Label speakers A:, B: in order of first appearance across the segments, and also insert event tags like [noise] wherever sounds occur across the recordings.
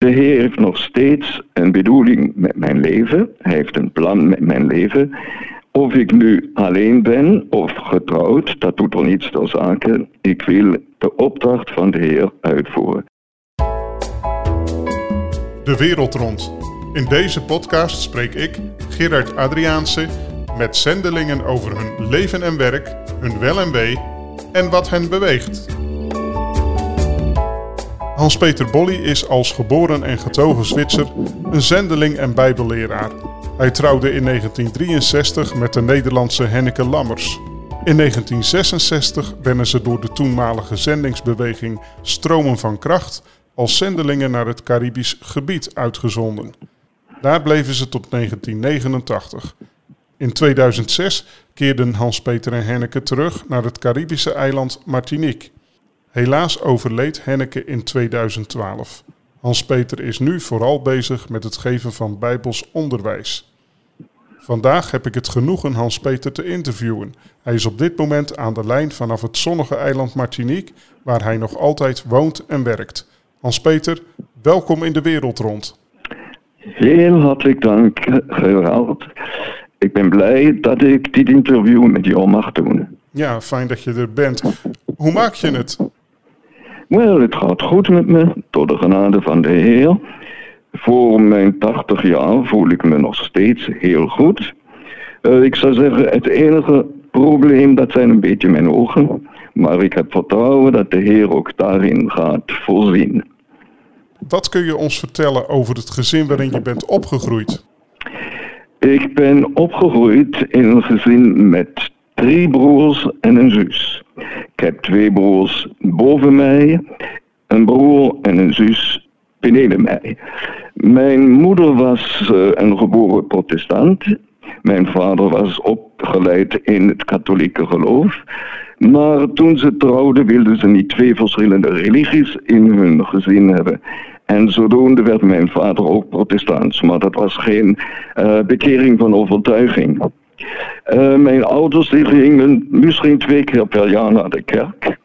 A: De Heer heeft nog steeds een bedoeling met mijn leven. Hij heeft een plan met mijn leven. Of ik nu alleen ben of getrouwd, dat doet er niets ter zake. Ik wil de opdracht van de Heer uitvoeren.
B: De wereld rond. In deze podcast spreek ik, Gerard Adriaanse, met zendelingen over hun leven en werk, hun wel en wee en wat hen beweegt. Hans-Peter Bolly is als geboren en getogen Zwitser een zendeling en bijbelleraar. Hij trouwde in 1963 met de Nederlandse Henneke Lammers. In 1966 werden ze door de toenmalige zendingsbeweging Stromen van Kracht als zendelingen naar het Caribisch gebied uitgezonden. Daar bleven ze tot 1989. In 2006 keerden Hans-Peter en Henneke terug naar het Caribische eiland Martinique. Helaas overleed Henneke in 2012. Hans-Peter is nu vooral bezig met het geven van bijbels onderwijs. Vandaag heb ik het genoegen Hans-Peter te interviewen. Hij is op dit moment aan de lijn vanaf het zonnige eiland Martinique, waar hij nog altijd woont en werkt. Hans-Peter, welkom in de wereld rond.
A: Heel hartelijk dank, Gerald. Ik ben blij dat ik dit interview met jou mag doen.
B: Ja, fijn dat je er bent. Hoe maak je het?
A: Wel, het gaat goed met me, door de genade van de Heer. Voor mijn 80 jaar voel ik me nog steeds heel goed. Uh, ik zou zeggen, het enige probleem, dat zijn een beetje mijn ogen. Maar ik heb vertrouwen dat de Heer ook daarin gaat voorzien.
B: Wat kun je ons vertellen over het gezin waarin je bent opgegroeid?
A: Ik ben opgegroeid in een gezin met drie broers en een zus. Ik heb twee broers boven mij, een broer en een zus beneden mij. Mijn moeder was uh, een geboren protestant. Mijn vader was opgeleid in het katholieke geloof. Maar toen ze trouwden wilden ze niet twee verschillende religies in hun gezin hebben. En zodoende werd mijn vader ook protestant. Maar dat was geen uh, bekering van overtuiging. Uh, mijn ouders die gingen misschien twee keer per jaar naar de kerk.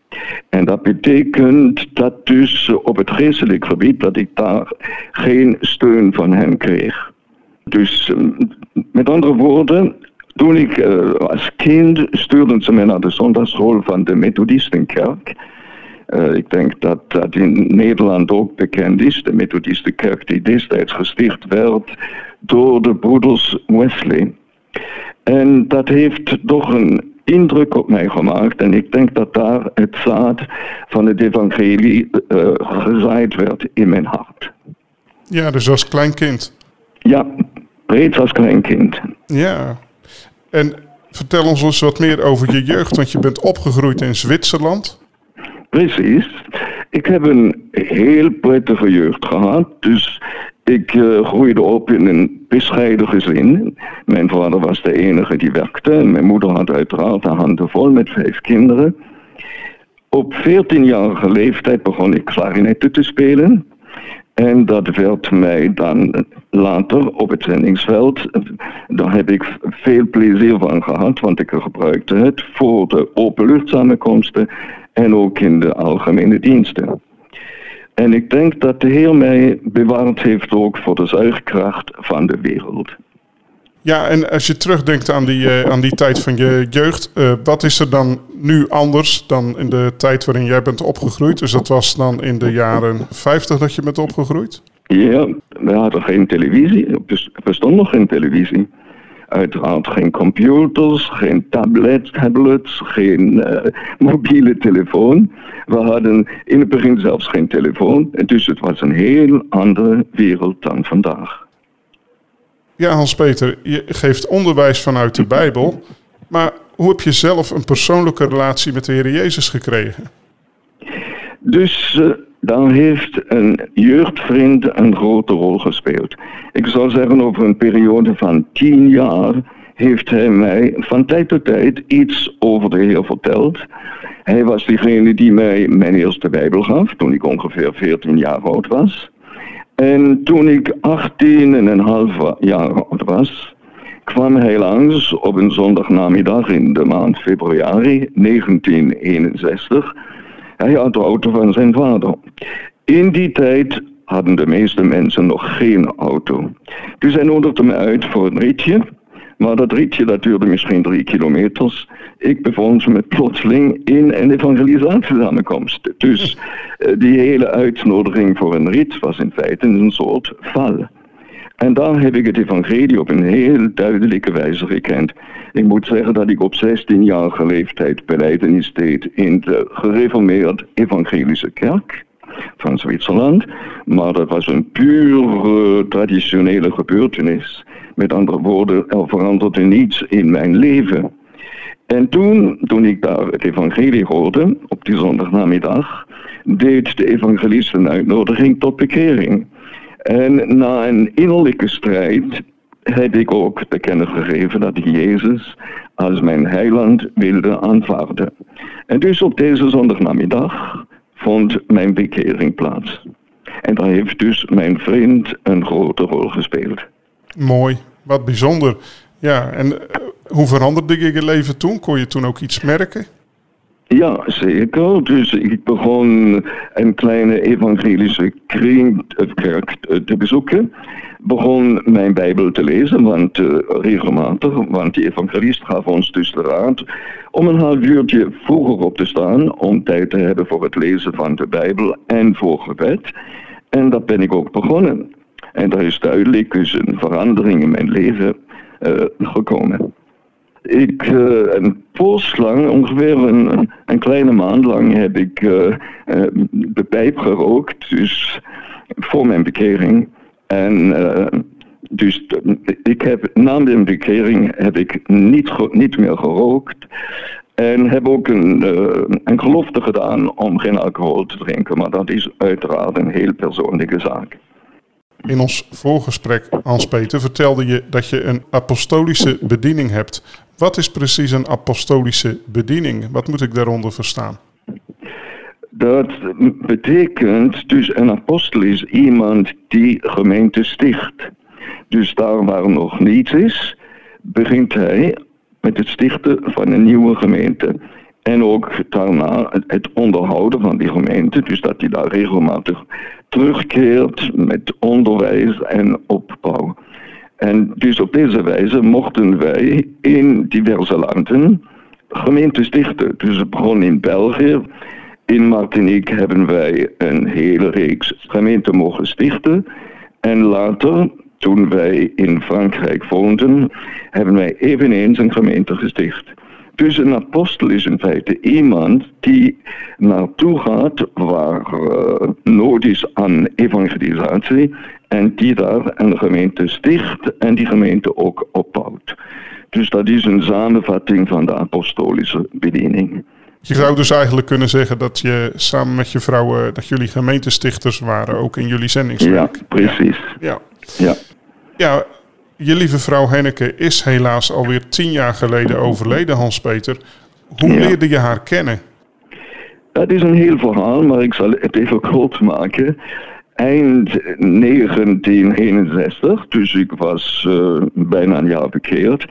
A: En dat betekent dat dus op het geestelijk gebied dat ik daar geen steun van hen kreeg. Dus met andere woorden, toen ik uh, als kind stuurden ze mij naar de zondagschool van de Methodistenkerk. Uh, ik denk dat dat in Nederland ook bekend is. De Methodistenkerk die destijds gesticht werd door de broeders Wesley. En dat heeft toch een indruk op mij gemaakt. En ik denk dat daar het zaad van het evangelie uh, gezaaid werd in mijn hart.
B: Ja, dus als kleinkind.
A: Ja, reeds als kleinkind.
B: Ja. En vertel ons eens wat meer over je jeugd, want je bent opgegroeid in Zwitserland.
A: Precies. Ik heb een heel prettige jeugd gehad. Dus ik uh, groeide op in een bescheiden gezin. Mijn vader was de enige die werkte. Mijn moeder had uiteraard haar handen vol met vijf kinderen. Op 14-jarige leeftijd begon ik klarinetten te spelen. En dat werd mij dan later op het zendingsveld. Daar heb ik veel plezier van gehad, want ik gebruikte het voor de openluchtsamenkomsten en ook in de algemene diensten. En ik denk dat de Heer mij bewaard heeft ook voor de zuigkracht van de wereld.
B: Ja, en als je terugdenkt aan die, uh, aan die tijd van je jeugd, uh, wat is er dan nu anders dan in de tijd waarin jij bent opgegroeid? Dus dat was dan in de jaren 50 dat je bent opgegroeid?
A: Ja, we hadden geen televisie, er bestond nog geen televisie. Uiteraard geen computers, geen tablets, tablets geen uh, mobiele telefoon. We hadden in het begin zelfs geen telefoon. Dus het was een heel andere wereld dan vandaag.
B: Ja, Hans-Peter, je geeft onderwijs vanuit de Bijbel. Maar hoe heb je zelf een persoonlijke relatie met de Heer Jezus gekregen?
A: Dus uh, dan heeft een jeugdvriend een grote rol gespeeld. Ik zou zeggen, over een periode van tien jaar heeft hij mij van tijd tot tijd iets over de Heer verteld. Hij was degene die mij mijn eerste Bijbel gaf, toen ik ongeveer 14 jaar oud was. En toen ik 18 en een half jaar oud was, kwam hij langs op een zondagnamiddag in de maand februari 1961 hij had de auto van zijn vader. In die tijd hadden de meeste mensen nog geen auto. Dus hij nodigde me uit voor een ritje. Maar dat ritje dat duurde misschien drie kilometers. Ik bevond me plotseling in een evangelisatiesamenkomst. Dus eh, die hele uitnodiging voor een rit was in feite een soort val. En daar heb ik het evangelie op een heel duidelijke wijze gekend. Ik moet zeggen dat ik op 16-jarige leeftijd beleidenis deed in de gereformeerd evangelische kerk van Zwitserland. Maar dat was een puur traditionele gebeurtenis. Met andere woorden, er veranderde niets in mijn leven. En toen, toen ik daar het evangelie hoorde, op die zondagnamiddag, deed de evangelist een uitnodiging tot bekering. En na een innerlijke strijd heb ik ook te kennen gegeven dat ik Jezus als mijn heiland wilde aanvaarden. En dus op deze zondagnamiddag vond mijn bekering plaats. En daar heeft dus mijn vriend een grote rol gespeeld.
B: Mooi, wat bijzonder. Ja, en eh, hoe veranderde je je leven toen? Kon je toen ook iets merken?
A: Ja, zeker. Dus ik begon een kleine evangelische kring, eh, kerk te bezoeken. Begon mijn Bijbel te lezen, want uh, regelmatig, want die evangelist gaf ons dus de raad om een half uurtje vroeger op te staan, om tijd te hebben voor het lezen van de Bijbel en voor gebed. En dat ben ik ook begonnen. En er is duidelijk dus een verandering in mijn leven gekomen. Ik, uh, een poos lang, ongeveer een, een, kleine maand lang, heb ik uh, de pijp gerookt, dus voor mijn bekering. En dus ik heb, na mijn bekering heb ik niet, niet meer gerookt. En heb ook een, een gelofte gedaan om geen alcohol te drinken. Maar dat is uiteraard een heel persoonlijke zaak.
B: In ons voorgesprek, Hans-Peter, vertelde je dat je een apostolische bediening hebt. Wat is precies een apostolische bediening? Wat moet ik daaronder verstaan?
A: Dat betekent dus een apostel is iemand die gemeente sticht. Dus daar waar nog niets is, begint hij met het stichten van een nieuwe gemeente. En ook daarna het onderhouden van die gemeente, dus dat hij daar regelmatig terugkeert met onderwijs en opbouw. En dus op deze wijze mochten wij in diverse landen gemeenten stichten. Dus het begon in België. In Martinique hebben wij een hele reeks gemeenten mogen stichten. En later, toen wij in Frankrijk woonden, hebben wij eveneens een gemeente gesticht. Dus een apostel is in feite iemand die naartoe gaat waar uh, nood is aan evangelisatie en die daar een gemeente sticht en die gemeente ook opbouwt. Dus dat is een samenvatting van de apostolische bediening.
B: Je zou dus eigenlijk kunnen zeggen dat je samen met je vrouw, dat jullie gemeentestichters waren, ook in jullie zendingswerk.
A: Ja, precies.
B: Ja. Ja. ja. Je lieve vrouw Henneke is helaas alweer tien jaar geleden overleden, Hans-Peter. Hoe leerde je haar kennen?
A: Dat is een heel verhaal, maar ik zal het even kort maken. Eind 1961, dus ik was uh, bijna een jaar bekeerd,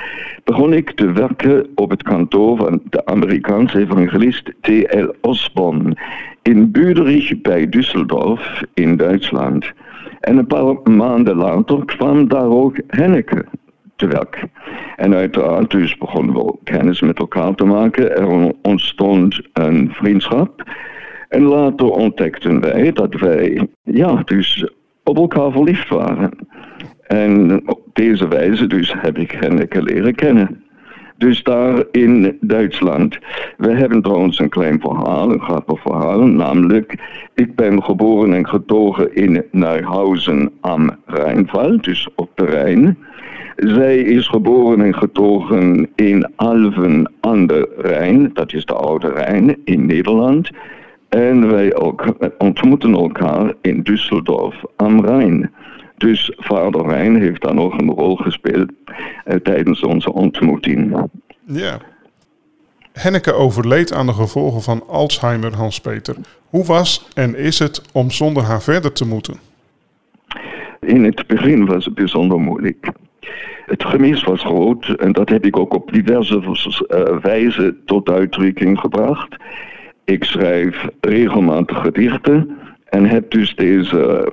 A: begon ik te werken op het kantoor van de Amerikaanse evangelist T.L. Osborne in Büderich bij Düsseldorf in Duitsland. En een paar maanden later kwam daar ook Henneke te werk. En uiteraard dus begonnen we kennis met elkaar te maken. Er ontstond een vriendschap. En later ontdekten wij dat wij ja, dus op elkaar verliefd waren. En op deze wijze dus heb ik Henneke leren kennen. Dus daar in Duitsland. We hebben trouwens een klein verhaal, een grappig verhaal. Namelijk, ik ben geboren en getogen in Neuhausen am Rijnval, dus op de Rijn. Zij is geboren en getogen in Alven aan de Rijn, dat is de Oude Rijn in Nederland. En wij ontmoeten elkaar in Düsseldorf am Rijn. Dus vader Rijn heeft daar nog een rol gespeeld eh, tijdens onze ontmoeting.
B: Ja. Henneke overleed aan de gevolgen van Alzheimer, Hans-Peter. Hoe was en is het om zonder haar verder te moeten?
A: In het begin was het bijzonder moeilijk. Het gemis was groot en dat heb ik ook op diverse uh, wijzen tot uitdrukking gebracht. Ik schrijf regelmatig gedichten en heb dus deze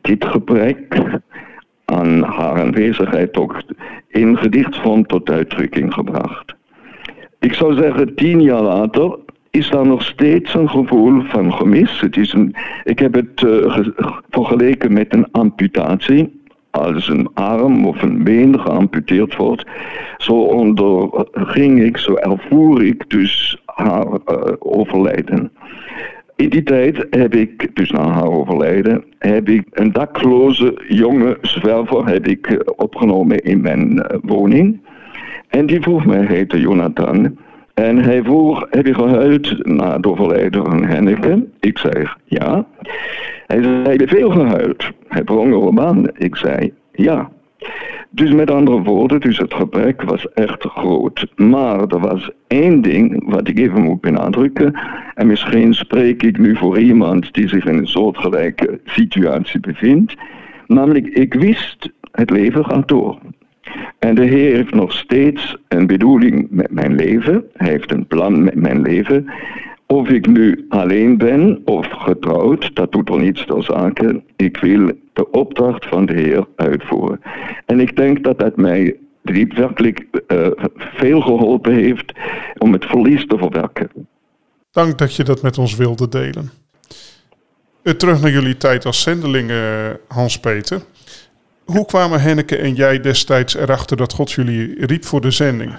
A: dit gebrek aan haar aanwezigheid ook in gedichtvorm tot uitdrukking gebracht. Ik zou zeggen, tien jaar later is daar nog steeds een gevoel van gemis. Ik heb het uh, vergeleken met een amputatie. Als een arm of een been geamputeerd wordt, zo onderging ik, zo ervoer ik dus haar uh, overlijden. In die tijd heb ik, dus na haar overlijden, heb ik een dakloze jonge zwerver heb ik eh, opgenomen in mijn uh, woning. En die vroeg mij, heette Jonathan. En hij vroeg, heb je gehuild na het overlijden van Henneke? Ik zei, ja. Hij zei, heb je veel gehuild? Hij drong erop aan. Ik zei, ja. Dus met andere woorden, dus het gebrek was echt groot. Maar er was één ding wat ik even moet benadrukken. En misschien spreek ik nu voor iemand die zich in een soortgelijke situatie bevindt. Namelijk, ik wist, het leven gaat door. En de Heer heeft nog steeds een bedoeling met mijn leven. Hij heeft een plan met mijn leven. Of ik nu alleen ben of getrouwd, dat doet er niets ter zake. Ik wil de opdracht van de Heer uitvoeren. En ik denk dat dat mij werkelijk uh, veel geholpen heeft om het verlies te verwerken.
B: Dank dat je dat met ons wilde delen. Uh, terug naar jullie tijd als zendeling, uh, Hans-Peter. Hoe kwamen Henneke en jij destijds erachter dat God jullie riep voor de zending?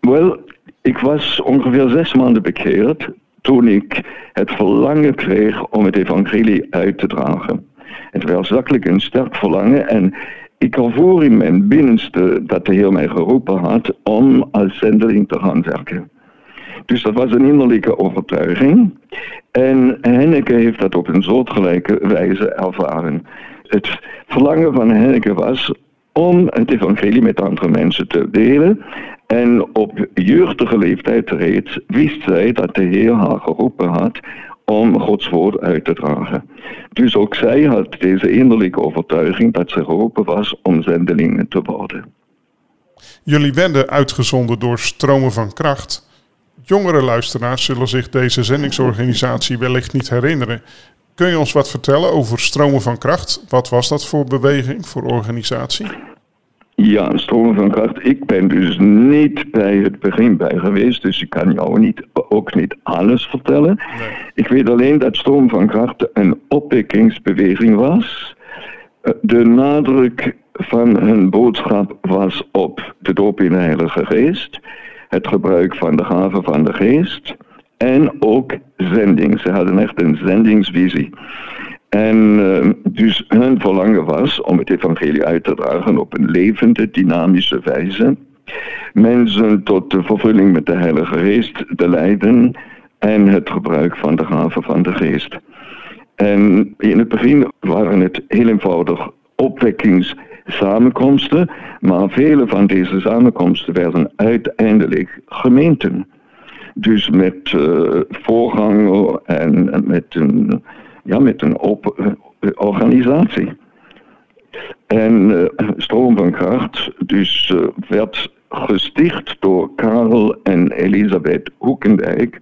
A: Wel, ik was ongeveer zes maanden bekeerd toen ik het verlangen kreeg om het evangelie uit te dragen. Het was zakelijk een sterk verlangen en ik ervoor in mijn binnenste dat de Heer mij geroepen had om als zendeling te gaan werken. Dus dat was een innerlijke overtuiging. En Henneke heeft dat op een soortgelijke wijze ervaren. Het verlangen van Henneke was om het evangelie met andere mensen te delen. En op jeugdige leeftijd reeds wist zij dat de Heer haar geroepen had om Gods woord uit te dragen. Dus ook zij had deze innerlijke overtuiging dat ze geroepen was om zendelingen te worden.
B: Jullie werden uitgezonden door stromen van kracht. Jongere luisteraars zullen zich deze zendingsorganisatie wellicht niet herinneren. Kun je ons wat vertellen over Stromen van Kracht? Wat was dat voor beweging, voor organisatie?
A: Ja, Stromen van Kracht. Ik ben dus niet bij het begin bij geweest, dus ik kan jou niet, ook niet alles vertellen. Nee. Ik weet alleen dat Stroom van Kracht een opwekkingsbeweging was. Eh, de nadruk van hun boodschap was op de doop in de Heilige Geest, het gebruik van de gaven van de Geest en ook zending. Ze hadden echt een zendingsvisie. En uh, dus hun verlangen was om het evangelie uit te dragen op een levende, dynamische wijze. Mensen tot de vervulling met de Heilige Geest te leiden en het gebruik van de gaven van de Geest. En in het begin waren het heel eenvoudig opwekkingssamenkomsten, maar vele van deze samenkomsten werden uiteindelijk gemeenten. Dus met uh, voorganger en met een, ja, met een open uh, organisatie. En uh, Stroom van Kracht dus werd gesticht door Karel en Elisabeth Hoekendijk.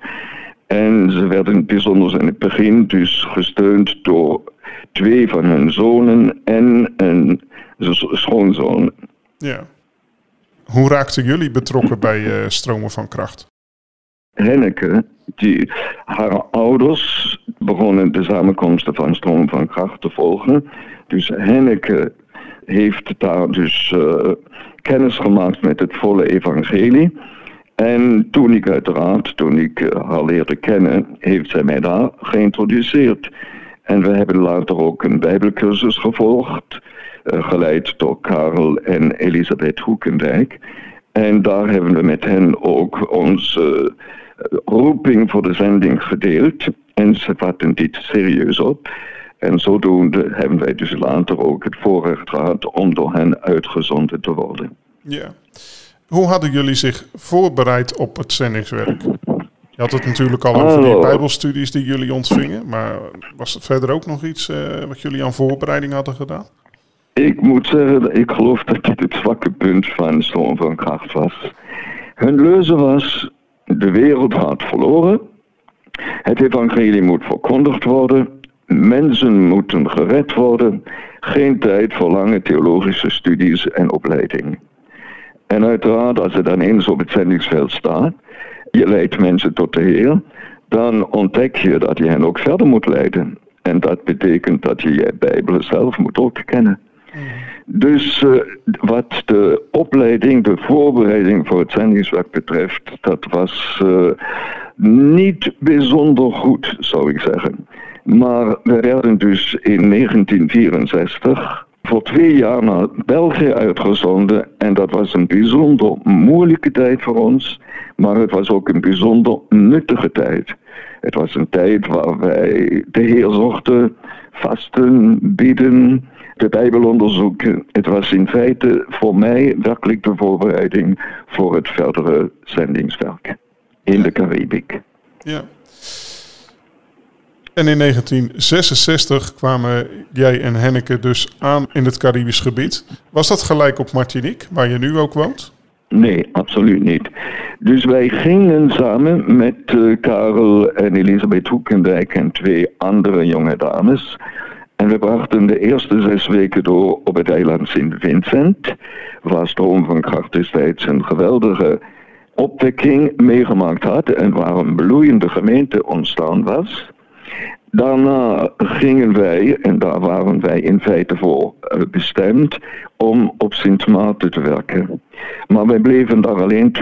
A: En ze werden bijzonder in het begin dus gesteund door twee van hun zonen en een schoonzoon.
B: Ja. Hoe raakten jullie betrokken bij Stromen van Kracht?
A: Henneke, die, haar ouders begonnen de samenkomsten van Stroom van Kracht te volgen. Dus Henneke heeft daar dus uh, kennis gemaakt met het volle evangelie. En toen ik uiteraard, toen ik uh, haar leerde kennen, heeft zij mij daar geïntroduceerd. En we hebben later ook een bijbelcursus gevolgd, uh, geleid door Karel en Elisabeth Hoekendijk. En daar hebben we met hen ook onze roeping voor de zending gedeeld. En ze vatten dit serieus op. En zodoende hebben wij dus later ook het voorrecht gehad om door hen uitgezonden te worden.
B: Ja. Hoe hadden jullie zich voorbereid op het zendingswerk? Je had het natuurlijk al over die bijbelstudies die jullie ontvingen. Maar was er verder ook nog iets uh, wat jullie aan voorbereiding hadden gedaan?
A: Ik moet zeggen, ik geloof dat dit het zwakke punt van Stroom van Kracht was. Hun leuze was, de wereld had verloren. Het evangelie moet verkondigd worden. Mensen moeten gered worden, geen tijd voor lange theologische studies en opleiding. En uiteraard, als je dan eens op het zendingsveld staat, je leidt mensen tot de Heer, dan ontdek je dat je hen ook verder moet leiden. En dat betekent dat je je Bijbel zelf moet ook kennen. Dus uh, wat de opleiding, de voorbereiding voor het zendingswerk betreft, dat was uh, niet bijzonder goed, zou ik zeggen. Maar we werden dus in 1964 voor twee jaar naar België uitgezonden. En dat was een bijzonder moeilijke tijd voor ons. Maar het was ook een bijzonder nuttige tijd. Het was een tijd waar wij de Heer zochten, vasten, bidden, de Bijbel onderzoeken. Het was in feite voor mij werkelijk de voorbereiding voor het verdere zendingswerk in de Caribiek.
B: Ja. En in 1966 kwamen jij en Henneke dus aan in het Caribisch gebied. Was dat gelijk op Martinique, waar je nu ook woont?
A: Nee, absoluut niet. Dus wij gingen samen met uh, Karel en Elisabeth Hoekendijk en twee andere jonge dames. En we brachten de eerste zes weken door op het eiland Sint Vincent, waar Stroom van Kracht destijds een geweldige opwekking meegemaakt had en waar een bloeiende gemeente ontstaan was. Daarna gingen wij, en daar waren wij in feite voor eh, bestemd, om op Sint Maarten te werken. Maar wij bleven daar alleen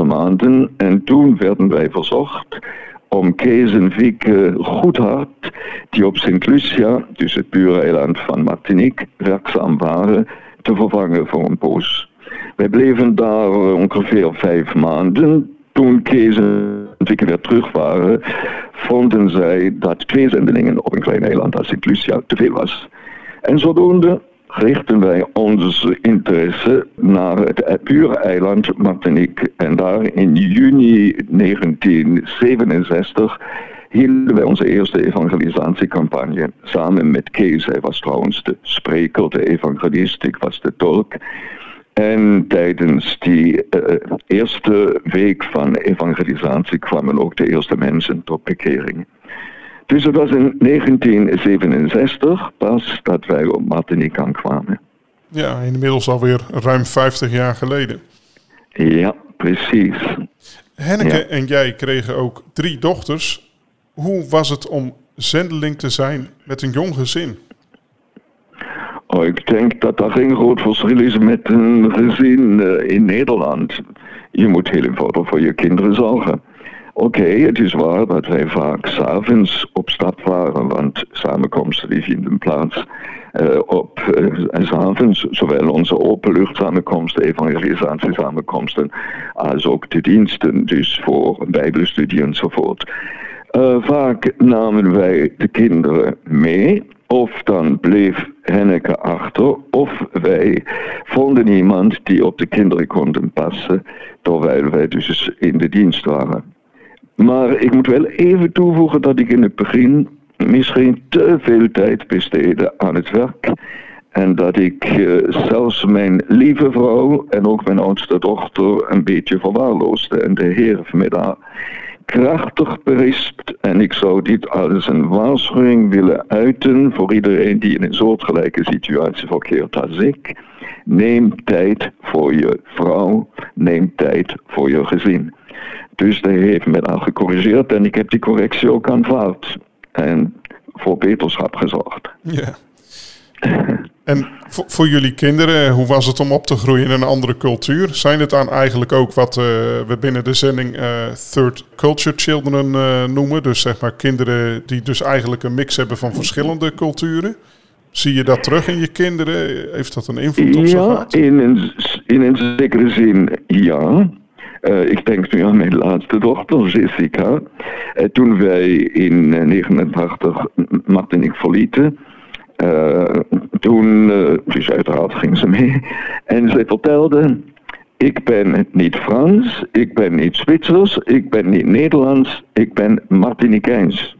A: 2,5 maanden en toen werden wij verzocht om Kees en Vieke Goedhart, die op Sint Lucia, dus het buureiland van Martinique, werkzaam waren, te vervangen voor een poos. Wij bleven daar ongeveer vijf maanden. Toen Kees en Vieke weer terug waren, vonden zij dat twee zendelingen op een klein eiland als Sint Lucia te veel was. En zodoende richten wij onze interesse naar het pure eiland Martinique. En daar in juni 1967 hielden wij onze eerste evangelisatiecampagne samen met Kees. Hij was trouwens de spreker, de evangelist, ik was de tolk. En tijdens die uh, eerste week van evangelisatie kwamen ook de eerste mensen tot bekering. Dus het was in 1967 pas dat wij op Martinique aankwamen.
B: Ja, inmiddels alweer ruim 50 jaar geleden.
A: Ja, precies.
B: Henneke en jij kregen ook drie dochters. Hoe was het om zendeling te zijn met een jong gezin?
A: Oh, ik denk dat dat geen groot verschil is met een gezin uh, in Nederland. Je moet heel eenvoudig voor je kinderen zorgen. Oké, het is waar dat wij vaak s'avonds op stap waren, want samenkomsten die vinden plaats uh, op uh, s'avonds, zowel onze openluchtsamenkomsten, evangelisatiesamenkomsten, als ook de diensten, dus voor bijbelstudie enzovoort. Uh, vaak namen wij de kinderen mee, of dan bleef Henneke achter, of wij vonden iemand die op de kinderen konden passen, terwijl wij dus in de dienst waren. Maar ik moet wel even toevoegen dat ik in het begin misschien te veel tijd besteedde aan het werk. En dat ik uh, zelfs mijn lieve vrouw en ook mijn oudste dochter een beetje verwaarloosde. En de Heer daar krachtig berispt. En ik zou dit als een waarschuwing willen uiten voor iedereen die in een soortgelijke situatie verkeert als ik. Neem tijd voor je vrouw, neem tijd voor je gezin. Dus hij heeft me dan gecorrigeerd en ik heb die correctie ook aanvaard. En voor beterschap gezorgd.
B: Ja. En voor, jullie kinderen, hoe was het om op te groeien in een andere cultuur? Zijn het dan eigenlijk ook wat uh, we binnen de zending uh, Third Culture Children uh, noemen? Dus zeg maar kinderen die dus eigenlijk een mix hebben van verschillende culturen? Zie je dat terug in je kinderen? Heeft dat een invloed op ze
A: Ja, in een, in een zekere zin ja. Uh, ik denk nu aan mijn laatste dochter, Jessica. Uh, toen wij in 1989 Martin en ik verlieten, toen, dus uiteraard ging ze mee, en zij vertelde, ik ben niet Frans, ik ben niet Zwitsers, ik ben niet Nederlands, ik ben Martinicaans.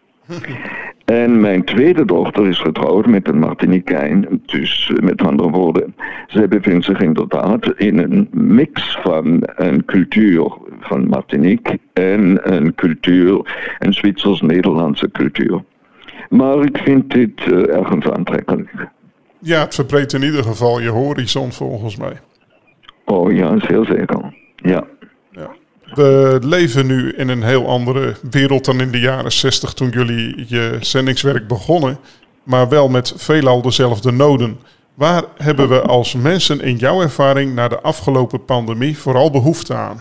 A: En mijn tweede dochter is getrouwd met een Martiniquijn. Dus met andere woorden, zij bevindt zich inderdaad in een mix van een cultuur van Martinique en een cultuur, een Zwitsers-Nederlandse cultuur. Maar ik vind dit uh, ergens aantrekkelijk.
B: Ja, het verbreedt in ieder geval je horizon volgens mij.
A: Oh ja, heel zeker.
B: Ja. We leven nu in een heel andere wereld dan in de jaren 60 toen jullie je zendingswerk begonnen. Maar wel met veelal dezelfde noden. Waar hebben we als mensen in jouw ervaring na de afgelopen pandemie vooral behoefte aan?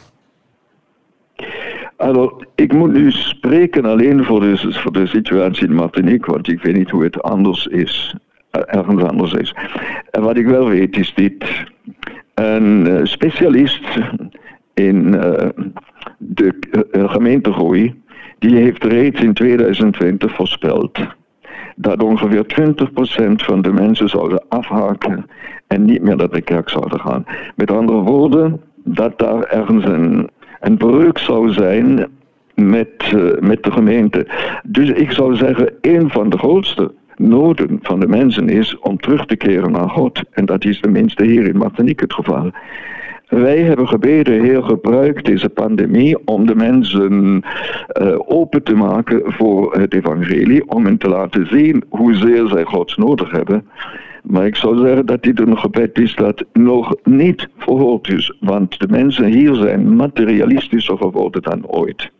A: Also, ik moet nu spreken alleen voor de, voor de situatie in Martinique, want ik weet niet hoe het anders is, eh, ergens anders is. En wat ik wel weet is dit. Een eh, specialist in uh, de uh, gemeentegroei, die heeft reeds in 2020 voorspeld dat ongeveer 20% van de mensen zouden afhaken en niet meer naar de kerk zouden gaan. Met andere woorden, dat daar ergens een, een breuk zou zijn met, uh, met de gemeente. Dus ik zou zeggen, een van de grootste noden van de mensen is om terug te keren naar God. En dat is tenminste hier in Martinique het geval. Wij hebben gebeden, Heer, gebruik deze pandemie om de mensen uh, open te maken voor het evangelie, om hen te laten zien hoezeer zij God nodig hebben. Maar ik zou zeggen dat dit een gebed is dat nog niet verhoord is, want de mensen hier zijn materialistischer geworden dan ooit.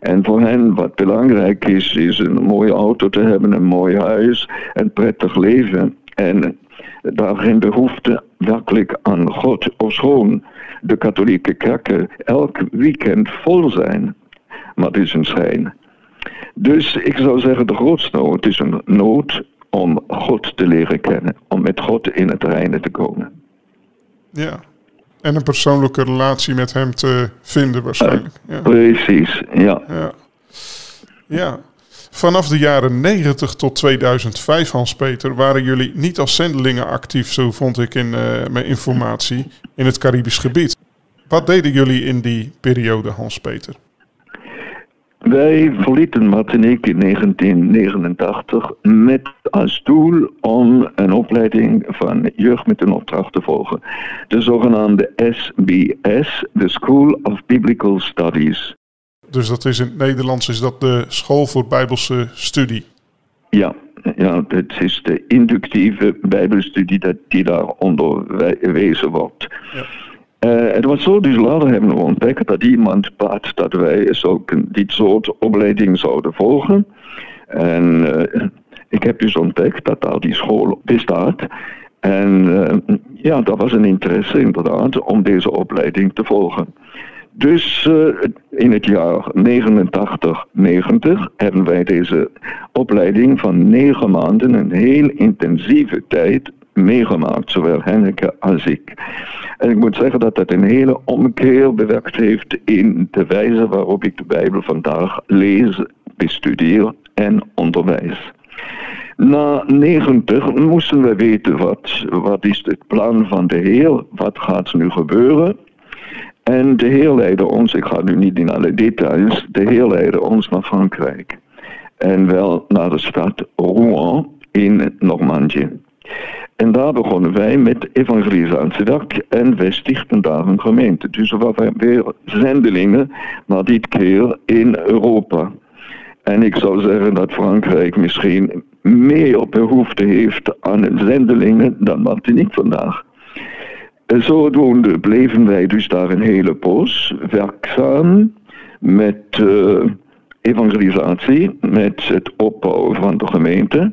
A: En voor hen wat belangrijk is, is een mooie auto te hebben, een mooi huis, een prettig leven. En daar geen behoefte werkelijk aan God, ofschoon de katholieke kerken elk weekend vol zijn. Maar het is een schijn. Dus ik zou zeggen, de grootste nood is een nood om God te leren kennen, om met God in het reine te komen.
B: Ja, en een persoonlijke relatie met hem te vinden waarschijnlijk. Ja.
A: Precies, ja.
B: ja. Ja. Vanaf de jaren 90 tot 2005, Hans-Peter, waren jullie niet als zendelingen actief, zo vond ik in uh, mijn informatie, in het Caribisch gebied. Wat deden jullie in die periode, Hans-Peter?
A: Wij verlieten Martinique in 1989 met als doel om een opleiding van jeugd met een opdracht te volgen. De zogenaamde SBS, de School of Biblical Studies.
B: Dus dat is in het Nederlands is dat de school voor Bijbelse studie?
A: Ja, ja het is de inductieve Bijbelstudie dat die daar onderwezen wordt. Ja. Uh, het was zo, dus later hebben we ontdekt dat iemand bad dat wij ook dit soort opleiding zouden volgen. En uh, ik heb dus ontdekt dat daar die school bestaat. En uh, ja, dat was een interesse inderdaad om deze opleiding te volgen. Dus in het jaar 89, 90 hebben wij deze opleiding van negen maanden, een heel intensieve tijd, meegemaakt, zowel Henneke als ik. En ik moet zeggen dat dat een hele omkeer bewerkt heeft in de wijze waarop ik de Bijbel vandaag lees, bestudeer en onderwijs. Na 90 moesten we weten wat, wat is het plan van de Heer, wat gaat nu gebeuren. En de Heer leidde ons, ik ga nu niet in alle details, de Heer leidde ons naar Frankrijk. En wel naar de stad Rouen in Normandië. En daar begonnen wij met evangelisatiewerk en wij stichten daar een gemeente. Dus we waren weer zendelingen, maar dit keer in Europa. En ik zou zeggen dat Frankrijk misschien meer behoefte heeft aan zendelingen dan Martinique vandaag. Zodoende bleven wij dus daar een hele poos werkzaam met uh, evangelisatie, met het opbouwen van de gemeente.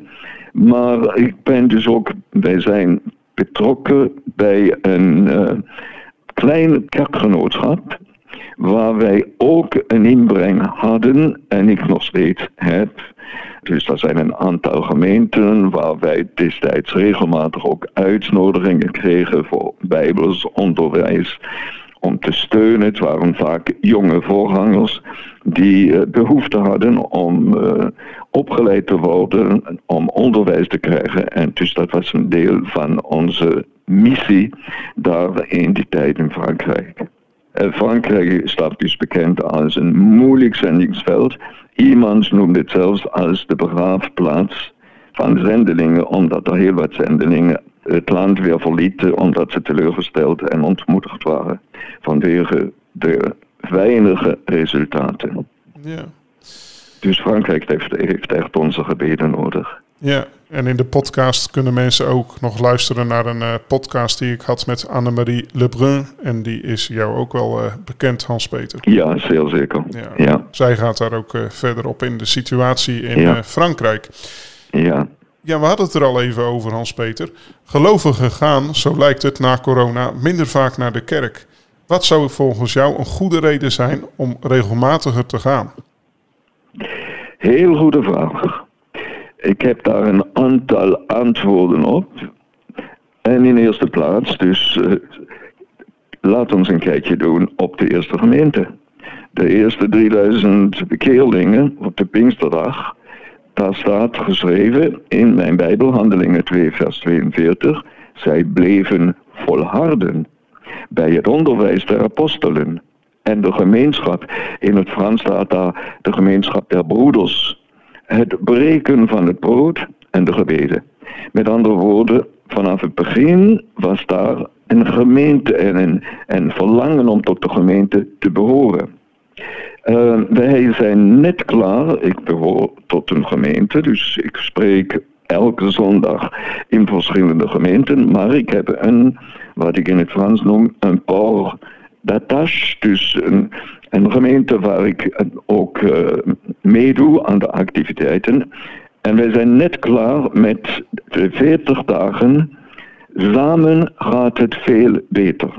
A: Maar ik ben dus ook, wij zijn betrokken bij een uh, klein kerkgenootschap. Waar wij ook een inbreng hadden en ik nog steeds heb. Dus er zijn een aantal gemeenten waar wij destijds regelmatig ook uitnodigingen kregen voor bijbels onderwijs om te steunen. Het waren vaak jonge voorgangers die uh, behoefte hadden om uh, opgeleid te worden, om onderwijs te krijgen. En dus dat was een deel van onze missie daar in die tijd in Frankrijk. Uh, Frankrijk staat dus bekend als een moeilijk zendingsveld. Iemand noemde het zelfs als de begraafplaats van zendelingen, omdat er heel wat zendelingen het land weer verlieten omdat ze teleurgesteld en ontmoedigd waren vanwege de weinige resultaten.
B: Ja.
A: Dus Frankrijk heeft, heeft echt onze gebeden nodig.
B: Ja, en in de podcast kunnen mensen ook nog luisteren naar een uh, podcast die ik had met Annemarie Lebrun. En die is jou ook wel uh, bekend, Hans-Peter.
A: Ja, zeer zeker. Ja, ja.
B: Zij gaat daar ook uh, verder op in de situatie in ja. Frankrijk.
A: Ja.
B: Ja, we hadden het er al even over, Hans-Peter. Gelovigen gaan, zo lijkt het na corona, minder vaak naar de kerk. Wat zou volgens jou een goede reden zijn om regelmatiger te gaan?
A: Heel goede vraag. Ik heb daar een aantal antwoorden op. En in eerste plaats, dus uh, laat ons een kijkje doen op de eerste gemeente. De eerste 3000 bekeerlingen op de Pinksterdag, daar staat geschreven in mijn Bijbel, Handelingen 2, vers 42, zij bleven volharden bij het onderwijs der apostelen en de gemeenschap. In het Frans staat daar de gemeenschap der broeders het breken van het brood en de gebeden. Met andere woorden, vanaf het begin was daar een gemeente en een, een verlangen om tot de gemeente te behoren. Wij zijn net klaar, ik behoor tot een gemeente, dus ik spreek elke zondag in verschillende gemeenten, maar ik heb een, wat ik in het Frans noem, een port d'attache, dus een, een gemeente waar ik ook uh, meedoe aan de activiteiten. En wij zijn net klaar met de 40 dagen. Samen gaat het veel beter.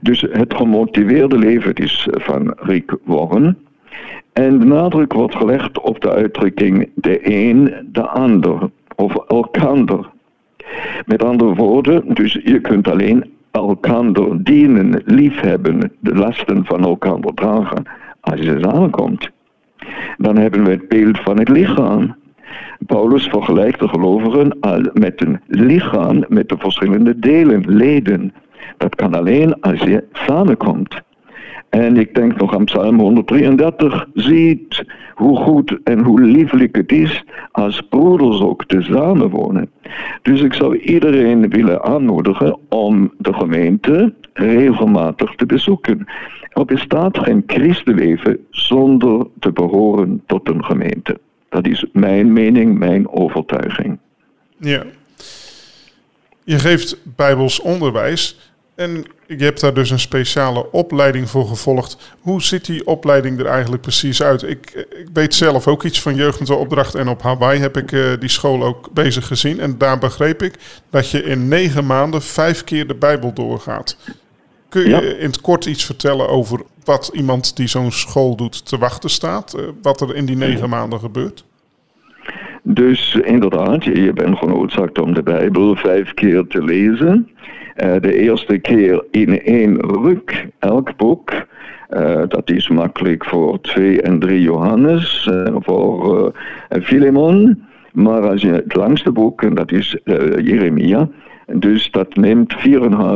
A: Dus het gemotiveerde leven is van Rick Warren. En de nadruk wordt gelegd op de uitdrukking de een, de ander, of elkander. Met andere woorden, dus je kunt alleen elkander dienen, liefhebben, de lasten van elkander dragen. Als je samenkomt, dan hebben we het beeld van het lichaam. Paulus vergelijkt de gelovigen met een lichaam met de verschillende delen, leden. Dat kan alleen als je samenkomt. En ik denk nog aan Psalm 133. Ziet hoe goed en hoe lieflijk het is als broeders ook te samenwonen. Dus ik zou iedereen willen aanmoedigen om de gemeente regelmatig te bezoeken. Er bestaat geen christenleven zonder te behoren tot een gemeente. Dat is mijn mening, mijn overtuiging.
B: Ja. Je geeft Bijbels onderwijs. En je hebt daar dus een speciale opleiding voor gevolgd. Hoe ziet die opleiding er eigenlijk precies uit? Ik, ik weet zelf ook iets van jeugd met opdracht. En op Hawaii heb ik uh, die school ook bezig gezien. En daar begreep ik dat je in negen maanden vijf keer de Bijbel doorgaat. Kun je in het kort iets vertellen over wat iemand die zo'n school doet te wachten staat? Uh, wat er in die negen maanden gebeurt?
A: Dus inderdaad, je bent genoodzaakt om de Bijbel vijf keer te lezen. Uh, de eerste keer in één ruk, elk boek. Uh, dat is makkelijk voor 2 en 3 Johannes, uh, voor Filemon. Maar als je het langste boek, en dat is Jeremia, dus dat neemt 4,5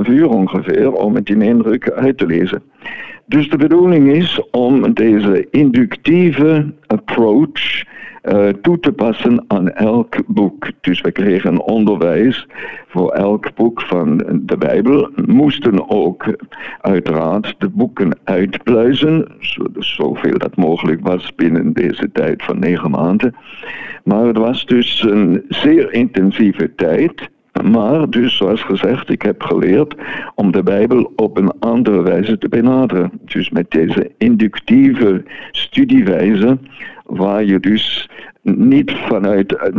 A: uur ongeveer om het in één uit te lezen. Dus de bedoeling is om deze inductieve approach uh, toe te passen aan elk boek. Dus we kregen onderwijs voor elk boek van de Bijbel. Moesten ook uiteraard de boeken uitpluizen, zoveel dat mogelijk was binnen deze tijd van negen maanden. Maar het was dus een zeer intensieve tijd. Maar dus zoals gezegd, ik heb geleerd om de Bijbel op een andere wijze te benaderen. Dus met deze inductieve studiewijze, waar je dus niet vanuit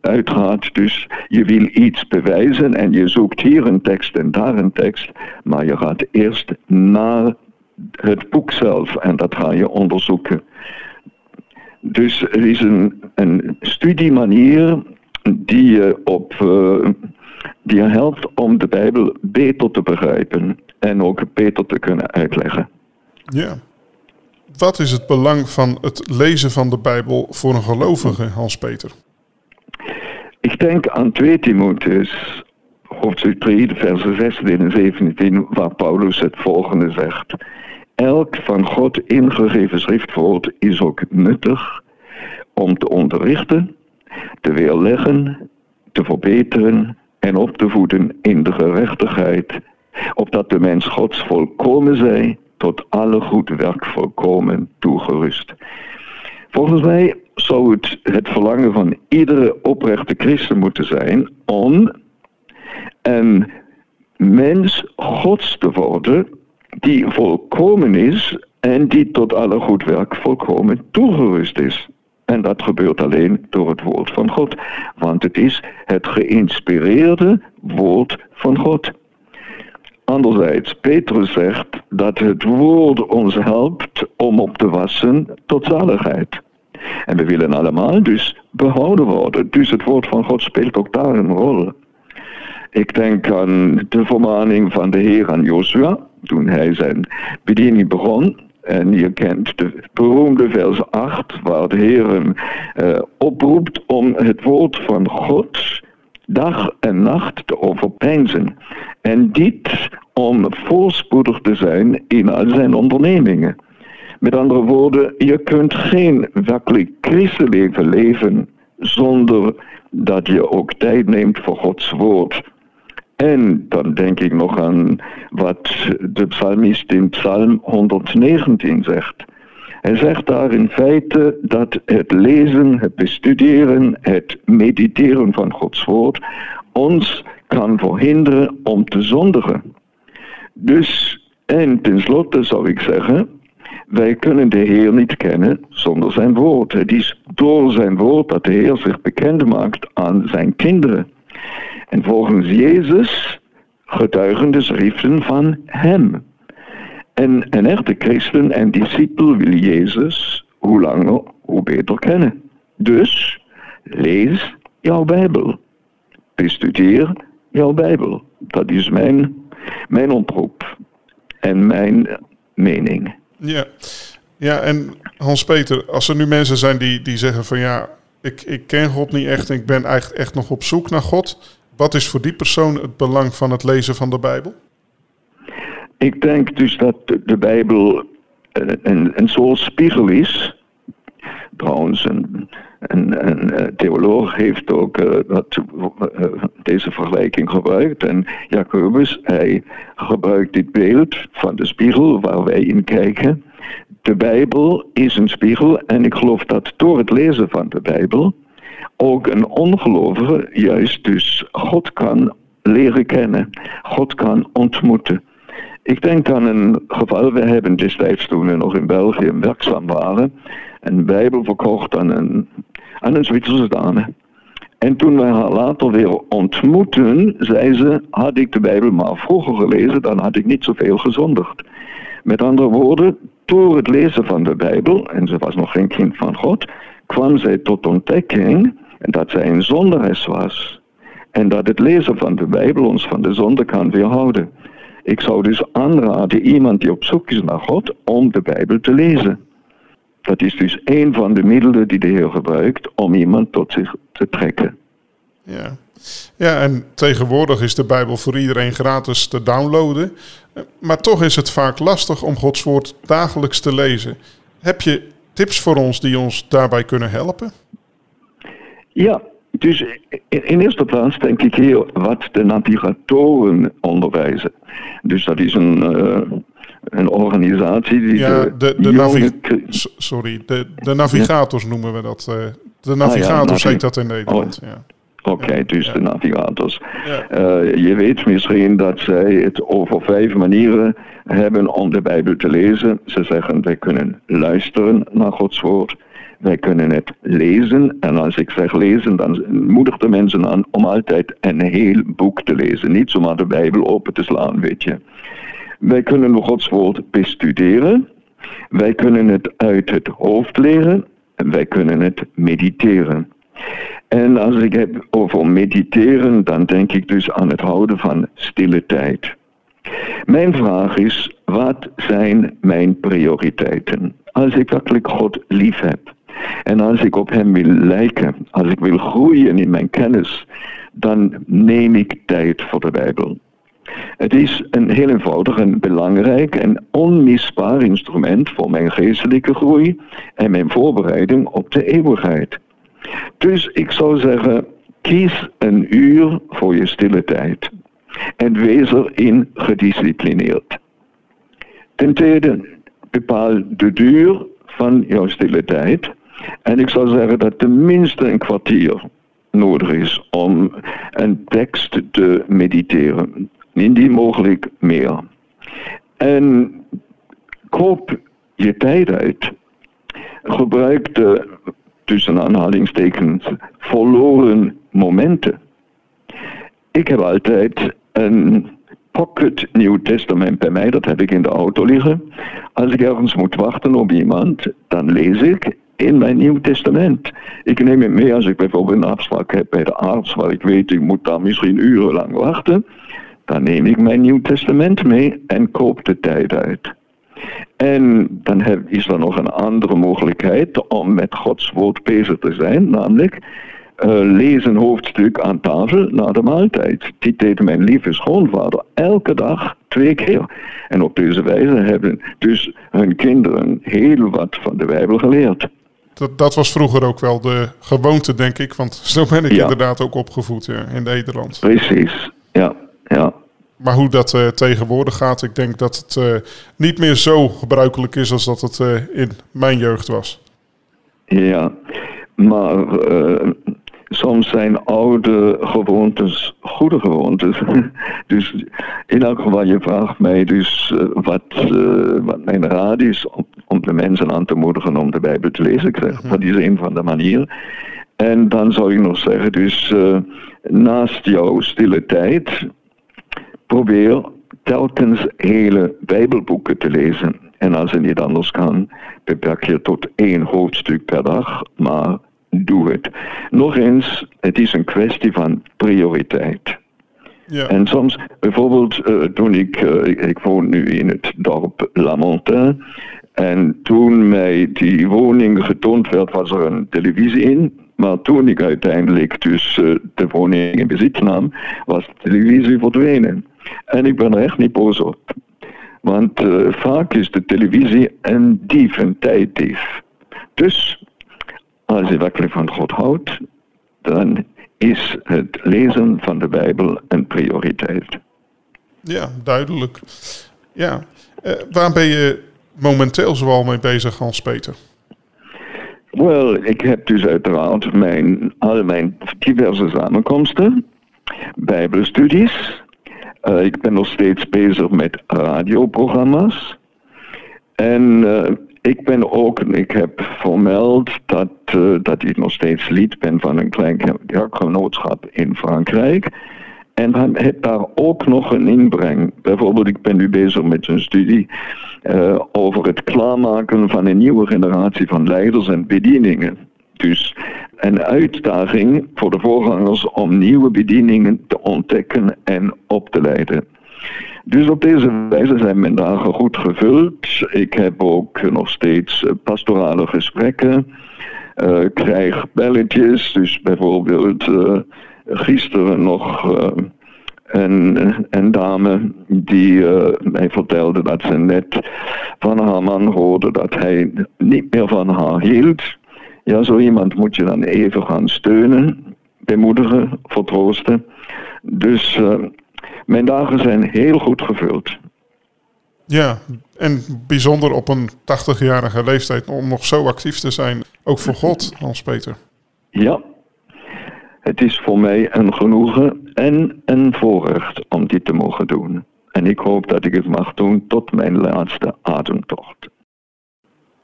A: uitgaat, dus je wil iets bewijzen en je zoekt hier een tekst en daar een tekst, maar je gaat eerst naar het boek zelf en dat ga je onderzoeken. Dus er is een studiemanier die je op uh, die helpt om de Bijbel beter te begrijpen en ook beter te kunnen uitleggen.
B: Ja. Wat is het belang van het lezen van de Bijbel voor een gelovige, Hans-Peter?
A: Ik denk aan 2 Timotheus, hoofdstuk 3, versen 16 en 17, waar Paulus het volgende zegt. Elk van God ingegeven schriftwoord is ook nuttig om te onderrichten, te weerleggen, te verbeteren en op te voeden in de gerechtigheid, opdat de mens Gods volkomen zij, tot alle goed werk volkomen toegerust. Volgens mij zou het het verlangen van iedere oprechte christen moeten zijn om een mens gods te worden die volkomen is en die tot alle goed werk volkomen toegerust is. En dat gebeurt alleen door het woord van God, want het is het geïnspireerde woord van God. Anderzijds, Petrus zegt dat het woord ons helpt om op te wassen tot zaligheid. En we willen allemaal dus behouden worden. Dus het woord van God speelt ook daar een rol. Ik denk aan de vermaning van de Heer aan Joshua, toen hij zijn bediening begon. En je kent de beroemde vers 8, waar de Heer uh, oproept om het woord van God dag en nacht te overpeinzen. En dit om voorspoedig te zijn in al zijn ondernemingen. Met andere woorden, je kunt geen werkelijk christenleven leven zonder dat je ook tijd neemt voor Gods woord. En dan denk ik nog aan wat de psalmist in Psalm 119 zegt. Hij zegt daar in feite dat het lezen, het bestuderen, het mediteren van Gods woord ons kan verhinderen om te zondigen. Dus, en tenslotte zou ik zeggen, wij kunnen de Heer niet kennen zonder zijn woord. Het is door zijn woord dat de Heer zich bekend maakt aan zijn kinderen. En volgens Jezus getuigen de schriften van hem. En een echte christen en discipel wil Jezus hoe langer, hoe beter kennen. Dus lees jouw Bijbel. Bestudeer jouw Bijbel. Dat is mijn, mijn oproep en mijn mening.
B: Ja, ja en Hans-Peter, als er nu mensen zijn die, die zeggen van ja, ik, ik ken God niet echt en ik ben eigenlijk echt nog op zoek naar God. Wat is voor die persoon het belang van het lezen van de Bijbel?
A: Ik denk dus dat de Bijbel een, een spiegel is. Trouwens, een, een, eh, theoloog heeft ook dat, uh, deze vergelijking gebruikt. En Jacobus, hij gebruikt dit beeld van de spiegel waar wij in kijken. De Bijbel is een spiegel en ik geloof dat door het lezen van de Bijbel ook een ongelovige juist dus God kan leren kennen, God kan ontmoeten. Ik denk aan een geval, we hebben destijds toen we nog in België werkzaam waren, een Bijbel verkocht aan een, aan een Zwitserse dame. En toen wij haar later weer ontmoetten, zei ze, had ik de Bijbel maar vroeger gelezen, dan had ik niet zoveel gezondigd. Met andere woorden, door het lezen van de Bijbel, en ze was nog geen kind van God, kwam zij tot ontdekking dat zij een zonderes was. En dat het lezen van de Bijbel ons van de zonde kan weerhouden. Ik zou dus aanraden iemand die op zoek is naar God om de Bijbel te lezen. Dat is dus een van de middelen die de Heer gebruikt om iemand tot zich te trekken.
B: Ja. Ja, en tegenwoordig is de Bijbel voor iedereen gratis te downloaden. Maar toch is het vaak lastig om Gods woord dagelijks te lezen. Heb je tips voor ons die ons daarbij kunnen helpen?
A: Ja, dus in, eerste plaats denk ik hier wat de navigatoren onderwijzen. Dus dat is een, uh, een organisatie die.
B: Ja, de, de, sorry, de, de navigators noemen we dat. Uh, de navigators ah, ja, dat in Nederland. Oh. Ja.
A: Oké, okay, dus de navigators. Uh, je weet misschien dat zij het over vijf manieren hebben om de Bijbel te lezen. Ze zeggen wij kunnen luisteren naar Gods woord. Wij kunnen het lezen. En als ik zeg lezen, dan moedigt de mensen aan om altijd een heel boek te lezen. Niet zomaar de Bijbel open te slaan, weet je. Wij kunnen Gods woord bestuderen. Wij kunnen het uit het hoofd leren. En wij kunnen het mediteren. En als ik heb over mediteren, dan denk ik dus aan het houden van stille tijd. Mijn vraag is, wat zijn mijn prioriteiten? Als ik werkelijk God lief heb, en als ik op Hem wil lijken, als ik wil groeien in mijn kennis, dan neem ik tijd voor de Bijbel. Het is een heel eenvoudig en belangrijk en onmisbaar instrument voor mijn geestelijke groei en mijn voorbereiding op de eeuwigheid. Dus ik zou zeggen, kies een uur voor je stille tijd en wees erin gedisciplineerd. Ten tweede, bepaal de duur van jouw stille tijd En ik zou zeggen dat tenminste een kwartier nodig is om een tekst te mediteren. Indien mogelijk meer. En koop je tijd uit. Gebruik de tussen aanhalingstekens verloren momenten. Ik heb altijd een pocket Nieuw Testament bij mij, dat heb ik in de auto liggen. Als ik ergens moet wachten op iemand, dan lees ik in mijn Nieuw Testament. Ik neem het mee als ik bijvoorbeeld een afspraak heb bij de arts, waar ik weet ik moet daar misschien urenlang wachten. Dan neem ik mijn Nieuw Testament mee en koop de tijd uit. En dan is er nog een andere mogelijkheid om met Gods woord bezig te zijn, namelijk uh, lees een hoofdstuk aan tafel na de maaltijd. Die deed mijn lieve schoonvader elke dag twee keer. En op deze wijze hebben dus hun kinderen heel wat van de Bijbel geleerd.
B: Dat, dat was vroeger ook wel de gewoonte, denk ik. Want zo ben ik inderdaad ook opgevoed ja, in Nederland.
A: Precies, ja. ja.
B: Maar hoe dat uh, tegenwoordig gaat, ik denk dat het uh, niet meer zo gebruikelijk is als dat het uh, in mijn jeugd was.
A: Ja, maar soms zijn oude gewoontes goede gewoontes. [laughs] dus in elk geval, je vraagt mij dus wat, wat mijn raad is om, om, de mensen aan te moedigen om de Bijbel te lezen. Ik zeg, dat is een van de manieren. En dan zou ik nog zeggen, dus naast jouw stille tijd probeer telkens hele Bijbelboeken te lezen. En als het niet anders kan, beperk je tot één hoofdstuk per dag, maar doe het. Nog eens, het is een kwestie van prioriteit. Ja. En soms, bijvoorbeeld uh, toen ik, uh, ik woon nu in het dorp Lamontin. En toen mij die woning getoond werd, was er een televisie in. Maar toen ik uiteindelijk dus uh, de woning in bezit nam, was de televisie verdwenen. En ik ben er echt niet boos op. Want vaak is de televisie een dief, een tijddief. Dus als je werkelijk van God houdt, dan is het lezen van de Bijbel een prioriteit.
B: Ja, duidelijk. Ja. Uh, waar ben je momenteel zoal mee bezig, Hans-Peter?
A: Wel, ik heb dus uiteraard mijn, al mijn diverse samenkomsten, bijbelstudies, uh, ik ben nog steeds bezig met radioprogramma's. En uh, ik ben ook, ik heb vermeld dat, uh, dat ik nog steeds lid ben van een klein kerkgenootschap in Frankrijk. En dan heb daar ook nog een inbreng. Bijvoorbeeld, ik ben nu bezig met een studie over het klaarmaken van een nieuwe generatie van leiders en bedieningen. Dus een uitdaging voor de voorgangers om nieuwe bedieningen te ontdekken en op te leiden. Dus op deze wijze zijn mijn dagen goed gevuld. Ik heb ook nog steeds pastorale gesprekken. Uh, krijg belletjes, dus bijvoorbeeld uh, gisteren nog een, een, dame die mij vertelde dat ze net van haar man hoorde dat hij niet meer van haar hield. Ja, zo iemand moet je dan even gaan steunen, bemoedigen, vertroosten. Dus mijn dagen zijn heel goed gevuld.
B: Ja, en bijzonder op een 80-jarige leeftijd om nog zo actief te zijn, ook voor God, Hans-Peter.
A: Ja, het is voor mij een genoegen en een voorrecht om dit te mogen doen. En ik hoop dat ik het mag doen tot mijn laatste ademtocht.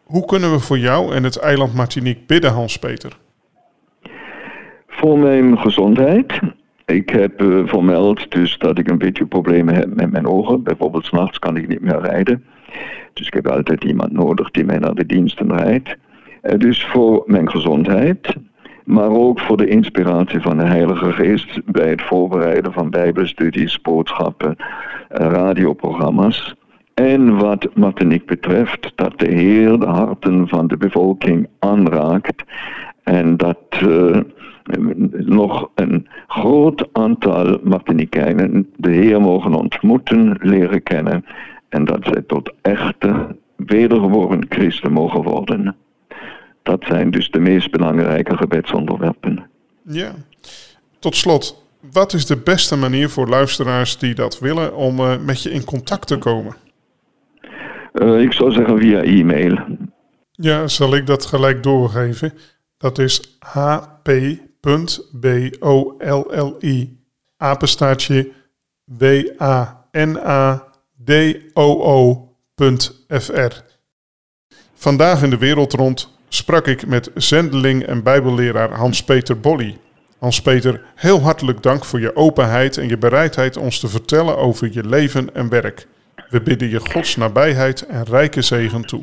B: Hoe kunnen we voor jou en het eiland Martinique bidden, Hans-Peter?
A: Voor mijn gezondheid. Ik heb uh, vermeld dus dat ik een beetje problemen heb met mijn ogen. Bijvoorbeeld s'nachts kan ik niet meer rijden. Dus ik heb altijd iemand nodig die mij naar de diensten rijdt. Uh, dus voor mijn gezondheid, maar ook voor de inspiratie van de Heilige Geest bij het voorbereiden van bijbelstudies, boodschappen, uh, radioprogramma's. En wat Martinique betreft, dat de Heer de harten van de bevolking aanraakt en dat nog een groot aantal Martiniquijnen de Heer mogen ontmoeten, leren kennen en dat zij tot echte wedergeboren christen mogen worden. Dat zijn dus de meest belangrijke gebedsonderwerpen.
B: Ja, tot slot, wat is de beste manier voor luisteraars die dat willen om uh, met je in contact te komen?
A: Uh, ik zou zeggen via e-mail.
B: Ja, zal ik dat gelijk doorgeven? Dat is hp.bolli apenstaartje w-a-n-a-d-o-o.fr. Vandaag in de wereld rond sprak ik met zendeling en bijbelleraar Hans-Peter Bolly. Hans-Peter, heel hartelijk dank voor je openheid en je bereidheid ons te vertellen over je leven en werk. We bidden je Gods nabijheid en rijke zegen toe.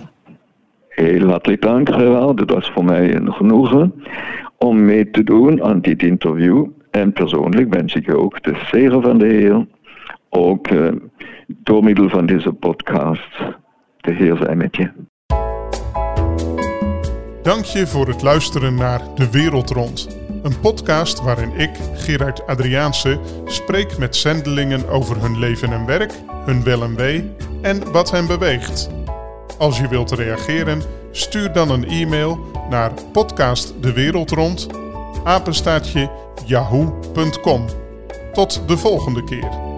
A: Heel hartelijk dank, Gerard. Het was voor mij een genoegen om mee te doen aan dit interview. En persoonlijk wens ik je ook de zegen van de Heer. Ook uh, door middel van deze podcast. De Heer zij met je.
B: Dank je voor het luisteren naar De Wereld Rond. Een podcast waarin ik, Gerard Adriaanse, spreek met zendelingen over hun leven en werk, hun wel en wee en wat hen beweegt. Als je wilt reageren, stuur dan een e-mail naar podcastdewereldrond apenstaatje yahoo.com. Tot de volgende keer.